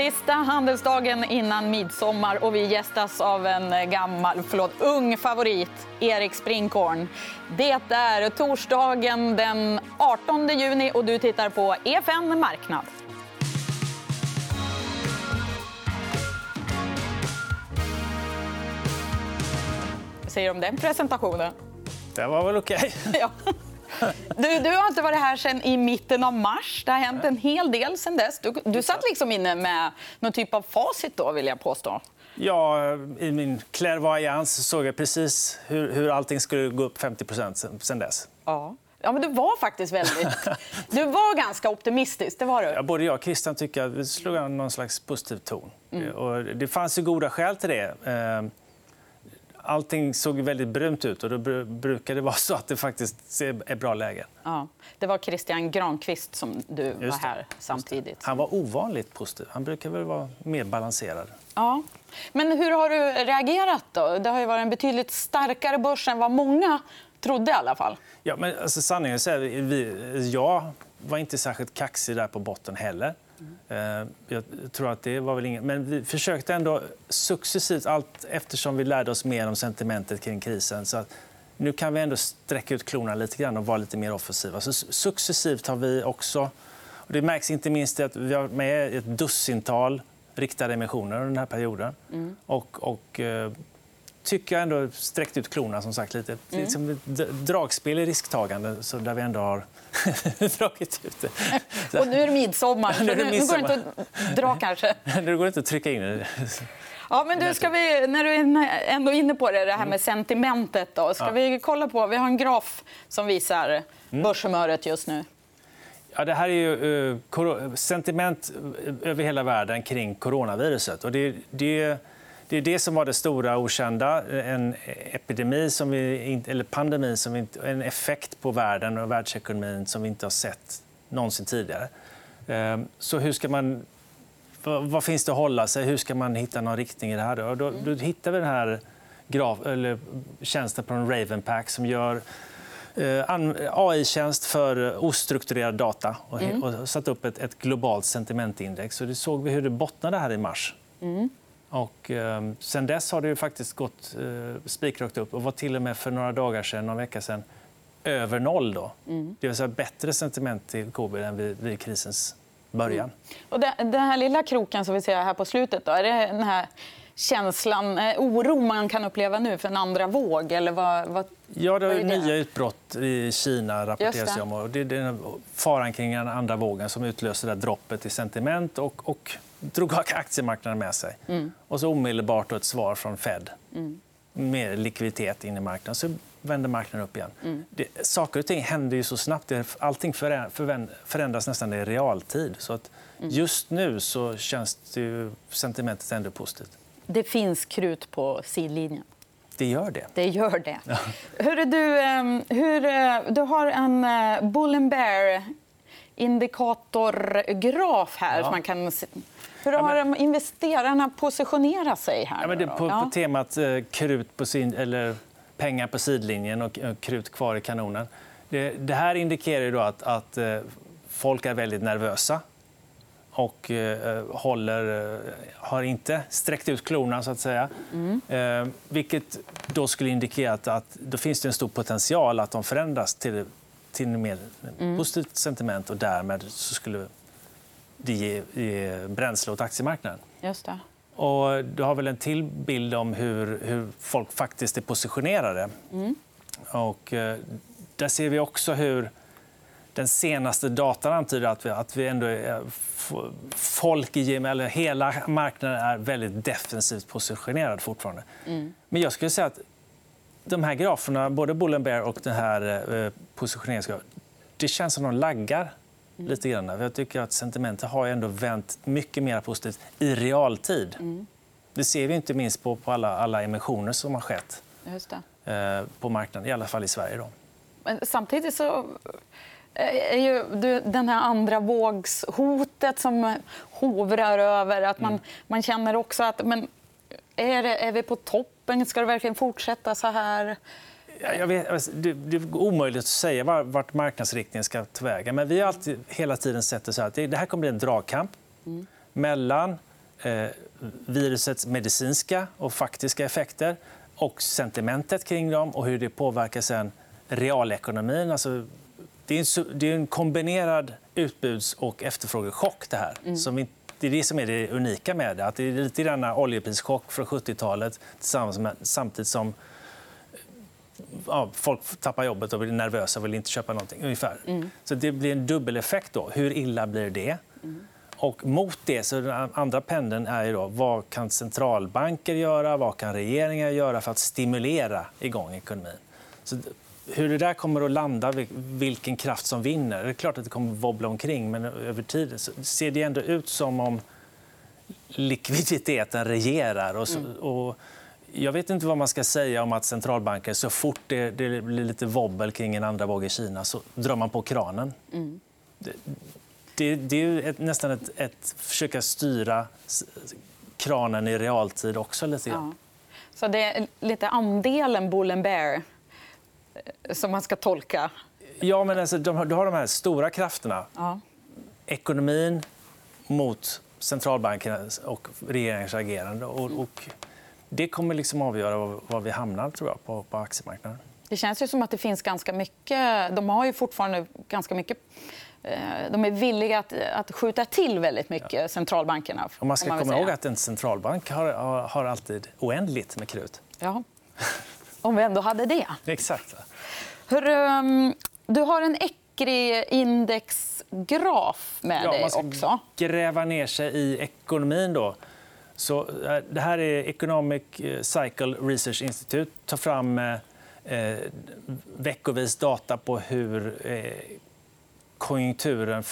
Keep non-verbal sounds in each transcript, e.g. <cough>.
Sista handelsdagen innan midsommar och vi gästas av en gammal, förlåt, ung favorit, Erik Sprinchorn. Det är torsdagen den 18 juni och du tittar på EFN Marknad. Vad säger du om den presentationen? Det var väl okej. Okay. <laughs> Ja. Du, du, har inte varit här sen i mitten av mars. Det har hänt en hel del sen dess. Du, du satt liksom inne med någon typ av facit då, vill jag påstå. Ja, i min clairvoyance såg jag precis hur, hur allting skulle gå upp 50% sen dess. Ja. Ja, men du var faktiskt väldigt... <laughs> Du var ganska optimistisk. Det var du. Ja, både jag och Christian tycker att vi slog an någon slags positiv ton. Mm. Och det fanns ju goda skäl till det. Allting såg väldigt brunt ut och då brukar det vara så att det faktiskt är bra lägen. Ja. Det var Christian Granqvist som du var här samtidigt. Han var ovanligt positiv. Han brukar väl vara mer balanserad. Ja. Men hur har du reagerat? då? Det har ju varit en betydligt starkare börs än vad många trodde. i alla fall. Ja, men alltså, sanningen är vi, jag var inte särskilt kaxig där på botten heller. Mm. Jag tror att det var väl inget... Men vi försökte ändå successivt, allt eftersom vi lärde oss mer om sentimentet kring krisen. Så nu kan vi ändå sträcka ut klorna lite grann och vara lite mer offensiva. Så successivt har vi också... Och det märks inte minst att vi har med ett dussintal riktade emissioner under den här perioden. Mm. Och, och eh, tycker jag ändå sträckt ut klorna som sagt lite. Mm. Liksom dragspel i risktagande så där vi ändå har <laughs> dragit ut det. Och nu är det midsommar, så <laughs> nu, nu går det inte att dra kanske. <laughs> nu går det inte att trycka in det. Ja, men du, ska vi, när du är ändå inne på det, det här med sentimentet. Då, ska ja. vi kolla på... Vi har en graf som visar mm. börshumöret just nu. Ja, det här är ju uh, sentiment över hela världen kring coronaviruset. Och det, det det är det som var det stora okända. En epidemi, som vi, eller pandemi, som vi, en effekt på världen och världsekonomin som vi inte har sett någonsin tidigare. Ehm, så hur ska man, vad finns det att hålla sig? Hur ska man hitta någon riktning i det här? Då, då, då hittar vi den här graf, eller tjänsten från Ravenpack som gör eh, AI-tjänst för ostrukturerad data och, mm. satt upp ett, ett globalt sentimentindex. Och det såg vi hur det bottnade här i mars. Mm. Och, eh, sen dess har det ju faktiskt gått eh, spikrakt upp och var till och med för några dagar sedan, någon vecka sedan över noll. Då. Mm. Det vill säga bättre sentiment till covid än vid, vid krisens början. Mm. Och den, den här lilla kroken som vi ser här på slutet, då, är det den här känslan, eh, oro man kan uppleva nu för en andra våg? Eller vad, vad, ja, det är nya utbrott i Kina. rapporteras det. om. Och det är faran kring den andra vågen som utlöser det droppet i sentiment och, och drog aktiemarknaden med sig. Mm. Och så omedelbart ett svar från Fed. Mm. Mer likviditet in i marknaden. Så vänder marknaden upp igen. Mm. Det, saker och ting händer ju så snabbt. Allting förändras nästan i realtid. Så att mm. just nu så känns det sentimentet ändå positivt. Det finns krut på sidlinjen. Det gör det. Det gör det. Hur du, ehm, hur, eh, du har en eh, bull and bear indikatorgraf här. Ja. Man kan... Hur har ja, men... investerarna positionerat sig här? Ja, men det, på, på temat eh, krut på sin, eller pengar på sidlinjen och krut kvar i kanonen. Det, det här indikerar då att, att folk är väldigt nervösa och eh, håller, eh, har inte sträckt ut klorna. Så att säga. Mm. Eh, vilket då skulle indikera att, att då finns det en stor potential att de förändras till, till mer mm. positivt sentiment och därmed så skulle det ge, ge bränsle åt aktiemarknaden. Just det. Och du har väl en till bild om hur, hur folk faktiskt är positionerade. Mm. Och, eh, där ser vi också hur den senaste datan antyder att vi, att vi ändå är, folk i eller hela marknaden är väldigt defensivt positionerad fortfarande. Mm. Men jag skulle säga att de här graferna, både Bull and Bear och den här eh, positioneringsgrafen, det känns som de laggar mm. lite grann. Jag tycker att sentimentet har ändå vänt mycket mer positivt i realtid. Mm. Det ser vi inte minst på, på alla, alla emissioner som har skett eh, på marknaden, i alla fall i Sverige. Då. Men samtidigt så är ju den här andra vågshotet som hovrar över. Att man, mm. man känner också att men är, det, är vi på toppen. Ska det verkligen fortsätta så här? Jag vet, alltså, det är omöjligt att säga vart marknadsriktningen ska vägen. Men vi har alltid, hela tiden sett det så att det här kommer bli en dragkamp mm. mellan eh, virusets medicinska och faktiska effekter och sentimentet kring dem och hur det påverkar sen realekonomin. Alltså, det, är en, det är en kombinerad utbuds och efterfrågechock. Det, här. Mm. Som det är det som är det unika med det. Att det är lite grann oljeprischock från 70-talet samtidigt som ja, folk tappar jobbet och blir nervösa och vill inte köpa någonting. Ungefär. Mm. Så det blir en dubbeleffekt. Då. Hur illa blir det? Mm. Och mot det, så den andra pendeln är ju då, vad kan centralbanker göra vad kan regeringar göra för att stimulera igång ekonomin. Så hur det där kommer att landa, vilken kraft som vinner... Det är klart att det kommer att wobbla omkring, men över tid ser det ändå ut som om likviditeten regerar. Och, så, mm. och jag vet inte vad man ska säga om att centralbanker så fort det, det blir lite wobbel kring en andra våg i Kina så drar man på kranen. Mm. Det, det, det, är ett, nästan ett, ett försöka styra kranen i realtid också. lite ja. Så det är lite andelen bull and bear som man ska tolka? Ja, men alltså, du har de här stora krafterna. Ja. Ekonomin mot centralbankernas och regeringens agerande. Och, och det kommer liksom avgöra var vi hamnar tror jag, på, på aktiemarknaden. Det känns ju som att det finns ganska mycket... De har ju fortfarande ganska mycket eh, de är villiga att, att skjuta till väldigt mycket, centralbankerna. Och man ska man komma ihåg att en centralbank har, har alltid oändligt med krut. Ja. <laughs> Om vi ändå hade det. Exakt. Hur, um, du har en ECRI-indexgraf med ja, dig också. Man ska gräva ner sig i ekonomin. Då. Så, eh, det här är Economic eh, Cycle Research Institute. tar fram eh, eh, veckovis data på hur eh, konjunkturen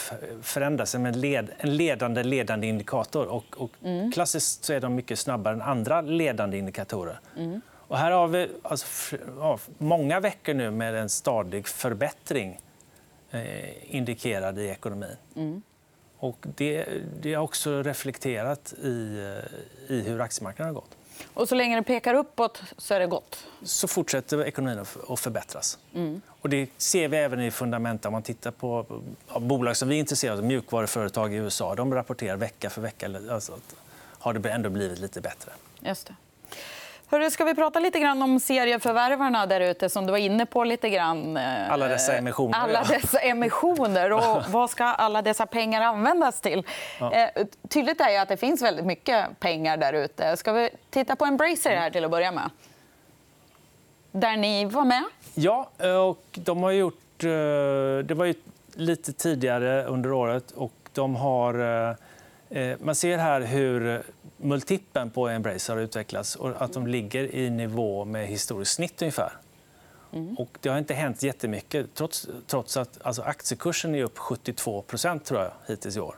förändras. En, led, en ledande ledande indikator. Och, och mm. Klassiskt så är de mycket snabbare än andra ledande indikatorer. Mm. Och här har vi alltså, ja, många veckor nu med en stadig förbättring eh, indikerad i ekonomin. Mm. Och det, det är också reflekterat i, eh, i hur aktiemarknaden har gått. Och så länge det pekar uppåt så är det gott? Så fortsätter ekonomin att förbättras. Mm. Och det ser vi även i fundamenta. Om man tittar på bolag som vi är intresserade av, mjukvaruföretag i USA, de rapporterar vecka för vecka. Alltså, har det ändå blivit lite bättre. Just det. Hörru, ska vi prata lite grann om serieförvärvarna där ute som du var inne på lite grann? Eh, alla dessa emissioner. Alla dessa emissioner. Och <laughs> vad ska alla dessa pengar användas till? Ja. Eh, tydligt är att det finns väldigt mycket pengar där ute. Ska vi titta på Embracer här till att börja med? Där ni var med. Ja, och de har gjort... Eh, det var ju lite tidigare under året. och de har... Man ser här hur multipeln på Embracer har utvecklats och att de ligger i nivå med historiskt snitt ungefär. Mm. Och det har inte hänt jättemycket, trots, trots att alltså, aktiekursen är upp 72% tror jag, hittills i år.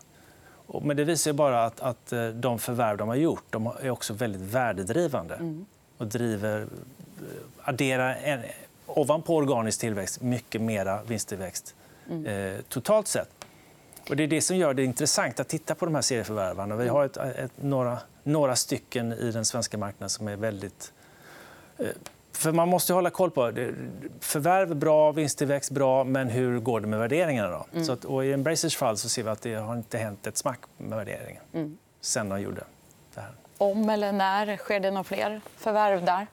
Men det visar bara att, att eh, de förvärv de har gjort de är också väldigt värdedrivande mm. och driver, eh, adderar en, ovanpå organisk tillväxt mycket mer vinsttillväxt mm. eh, totalt sett. Och det är det som gör det intressant att titta på de här serieförvärvarna. Vi har ett, ett, några, några stycken i den svenska marknaden som är väldigt... Eh, för man måste hålla koll på. Förvärv bra, vinsttillväxt bra, men hur går det med värderingarna? Då? Mm. Så att, och I Embracers fall så ser vi att det har inte hänt ett smack med värderingen mm. sen de gjorde det här. Om eller när sker det några fler förvärv där?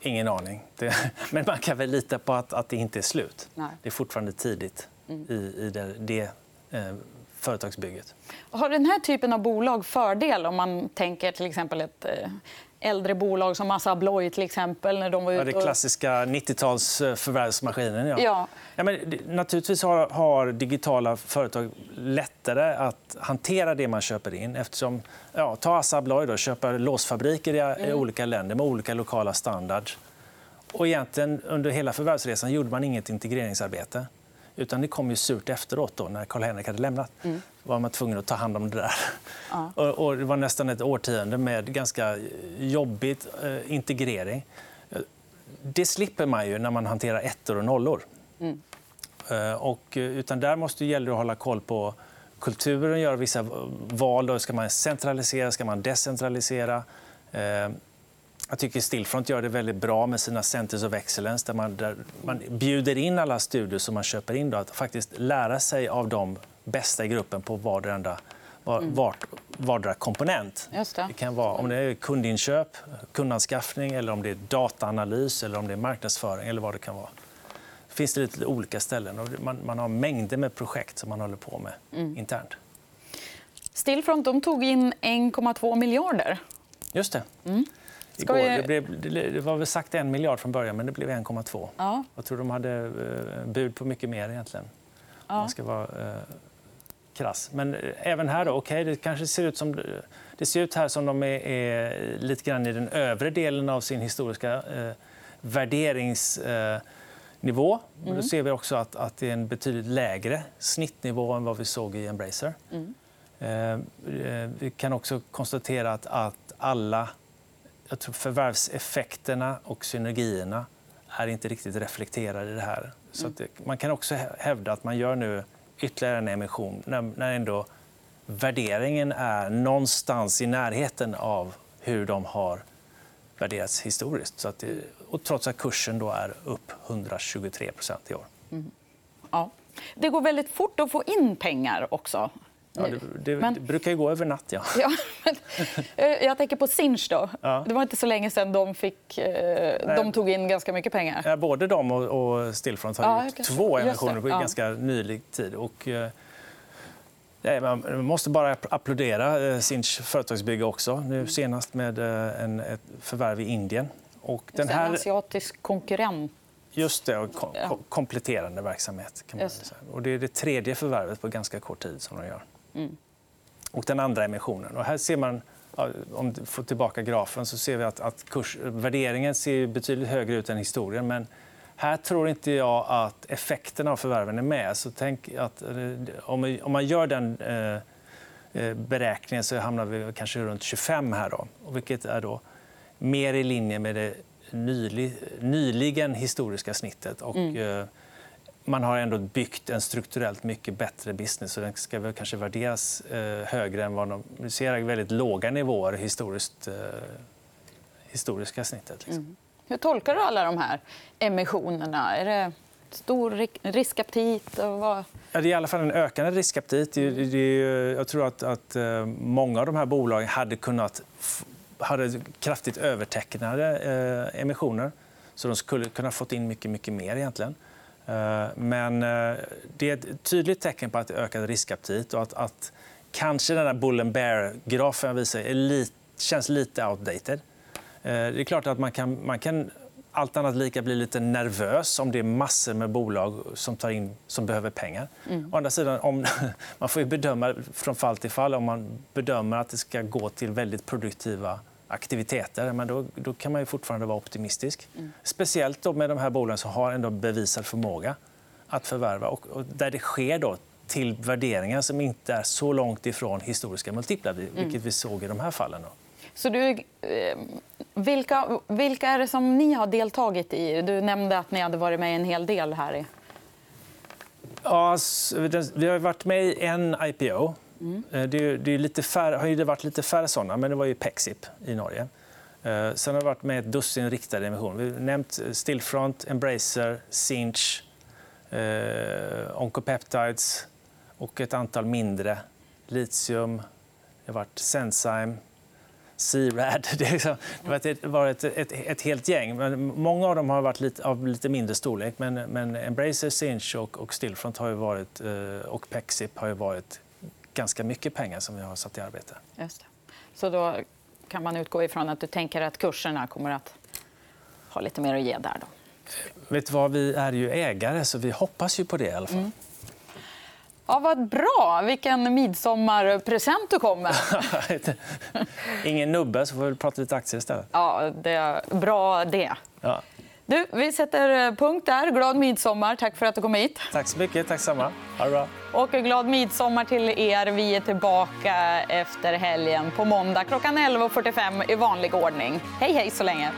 Ingen aning. Det, <laughs> men man kan väl lita på att, att det inte är slut. Nej. Det är fortfarande tidigt mm. i, i det, det företagsbygget. Har den här typen av bolag fördel om man tänker till exempel ett eh, äldre bolag som Assa Abloy till exempel. När de var ute och... ja, det klassiska 90-tals förvärvsmaskinen. Ja. Ja. Ja, men, naturligtvis har, har, digitala företag lättare att hantera det man köper in. Eftersom, ja, ta Assa Abloy, då, köper låsfabriker i, mm. i olika länder med olika lokala standards. Och egentligen, under hela förvärvsresan gjorde man inget integreringsarbete. Utan det kom ju surt efteråt, då, när Karl-Henrik hade lämnat. Mm. var man tvungen att ta hand om det där. Ja. <laughs> Och, det var nästan ett årtionde med ganska jobbigt eh, integrering. Det slipper man ju när man hanterar ettor och nollor. Mm. Eh, och, utan där måste gäller att hålla koll på kulturen, göra vissa val. Då ska man centralisera? Ska man decentralisera? Eh, jag tycker Stillfront gör det väldigt bra med sina Centers of Excellence där man, där man bjuder in alla studier som man köper in. Då, att faktiskt lära sig av de bästa i gruppen på vardera var, Mm. vardera komponent. Det. det kan vara om det är kundinköp, kundanskaffning, eller om det är dataanalys eller om det är marknadsföring. eller vad det kan vara. Det finns det lite olika ställen. Och man, man har mängder med projekt som man håller på med Mm. internt. Stillfront de tog in 1,2 miljarder. Just det. Mm. Igår, vi- det, blev, det var väl sagt en miljard från början, men det blev 1,2. Ja. Jag tror de hade eh, bud på mycket mer egentligen. Om man ska vara eh, krass. Men eh, även här då, okej, det kanske ser ut som det ser ut här som de är, är lite grann i den övre delen av sin historiska eh, värderingsnivå. Eh, Då ser vi också att, att det är en betydligt lägre snittnivå än vad vi såg i Embracer. Eh, eh, vi kan också konstatera att, att alla jag tror förvärvseffekterna och synergierna är inte riktigt reflekterade i det här. Så att det, man kan också hä- hävda att man gör nu ytterligare en emission när, när ändå värderingen är någonstans i närheten av hur de har värderats historiskt. Så att det, och trots att kursen då är upp 123% i år. Ja. Det går väldigt fort att få in pengar också. Ja, det, det, Men- det brukar ju gå över natt. Ja. <laughs> Ja, men, eh, jag tänker på Sinch. Då. Ja. Det var inte så länge sedan de, fick, eh, de tog in ganska mycket pengar. Ja, både de och, och Stillfront har Ja, gjort två emissioner på ganska nylig tid. Och, eh, man måste bara app- applådera Sinch företagsbygge också. Nu senast med en, ett förvärv i Indien. Och den En här, asiatisk konkurrent. just det, och kompletterande verksamhet. Kan man säga. Och det är det tredje förvärvet på ganska kort tid som de gör. Mm. Och den andra emissionen. Och här ser man, om du får tillbaka grafen, så ser vi att, att kurs, värderingen ser betydligt högre ut än historien. Men här tror inte jag att effekterna av förvärven är med. Så tänk att, eh, om, man gör den eh, eh, beräkningen så hamnar vi kanske runt 25 här. Då, vilket är då mer i linje med det nyli, nyligen historiska snittet. Och, eh, man har ändå byggt en strukturellt mycket bättre business. Så den ska väl kanske värderas eh, högre än vad de... Vi ser väldigt låga nivåer historiskt, eh, historiska snittet. Liksom. Hur tolkar du alla de här emissionerna? Är det stor ri- riskaptit? Och vad... Ja, det är i alla fall en ökande riskaptit. Det, det, det, jag tror att, att eh, många av de här bolagen hade kunnat hade kraftigt övertecknade eh, emissioner. Så de skulle kunna fått in mycket, mycket mer. egentligen. Eh, men eh, det är ett tydligt tecken på att det är ökad riskaptit och att, att kanske den där bull and bear-grafen jag visar är lite, känns lite outdated. Eh, Det är klart att man kan, man kan allt annat lika bli lite nervös om det är massor med bolag som, tar in, som behöver pengar. Å andra sidan, om, <laughs> man får bedöma från fall till fall. Om man bedömer att det ska gå till väldigt produktiva aktiviteter men då, då kan man ju fortfarande vara optimistisk. Speciellt då med de här bolagen som har ändå bevisad förmåga att förvärva och, och där det sker då till värderingar som inte är så långt ifrån historiska multiplar, vilket vi såg i de här fallen. Då. Så du, eh, vilka, vilka är det som ni har deltagit i? Du nämnde att ni hade varit med i en hel del här. Ja, vi har varit med i en IPO. Eh, det, är, det är lite färre, har ju varit lite färre såna, men det var ju Pexip i Norge. Eh, sen har vi varit med ett dussin riktade emissioner. Vi har nämnt eh, Stillfront, Embracer, Sinch, eh, Oncopeptides och ett antal mindre. Litium, det har varit Sensime, C-RAD. <laughs> Liksom- det, har varit ett, varit ett, ett helt gäng. Men många av dem har varit lite, av lite mindre storlek. Men, men Embracer, Sinch och, och Stillfront har ju varit, eh, och Pexip har ju varit ganska mycket pengar som vi har satt i arbete. Just det. Så då kan man utgå ifrån att du tänker att kurserna kommer att ha lite mer att ge där. Då. Vet vad, vi är ju ägare, så vi hoppas ju på det i alla fall. Ja, vad bra! Vilken midsommarpresent du kom med. <laughs> Ingen nubbe, så får vi prata lite aktier istället. Ja, det är bra det. Ja. Du, vi sätter punkt där. Glad midsommar. Tack för att du kom hit. Tack så mycket. Tack samma. Ha det bra. Och glad midsommar till er. Vi är tillbaka efter helgen på måndag klockan 11.45 i vanlig ordning. Hej, hej så länge.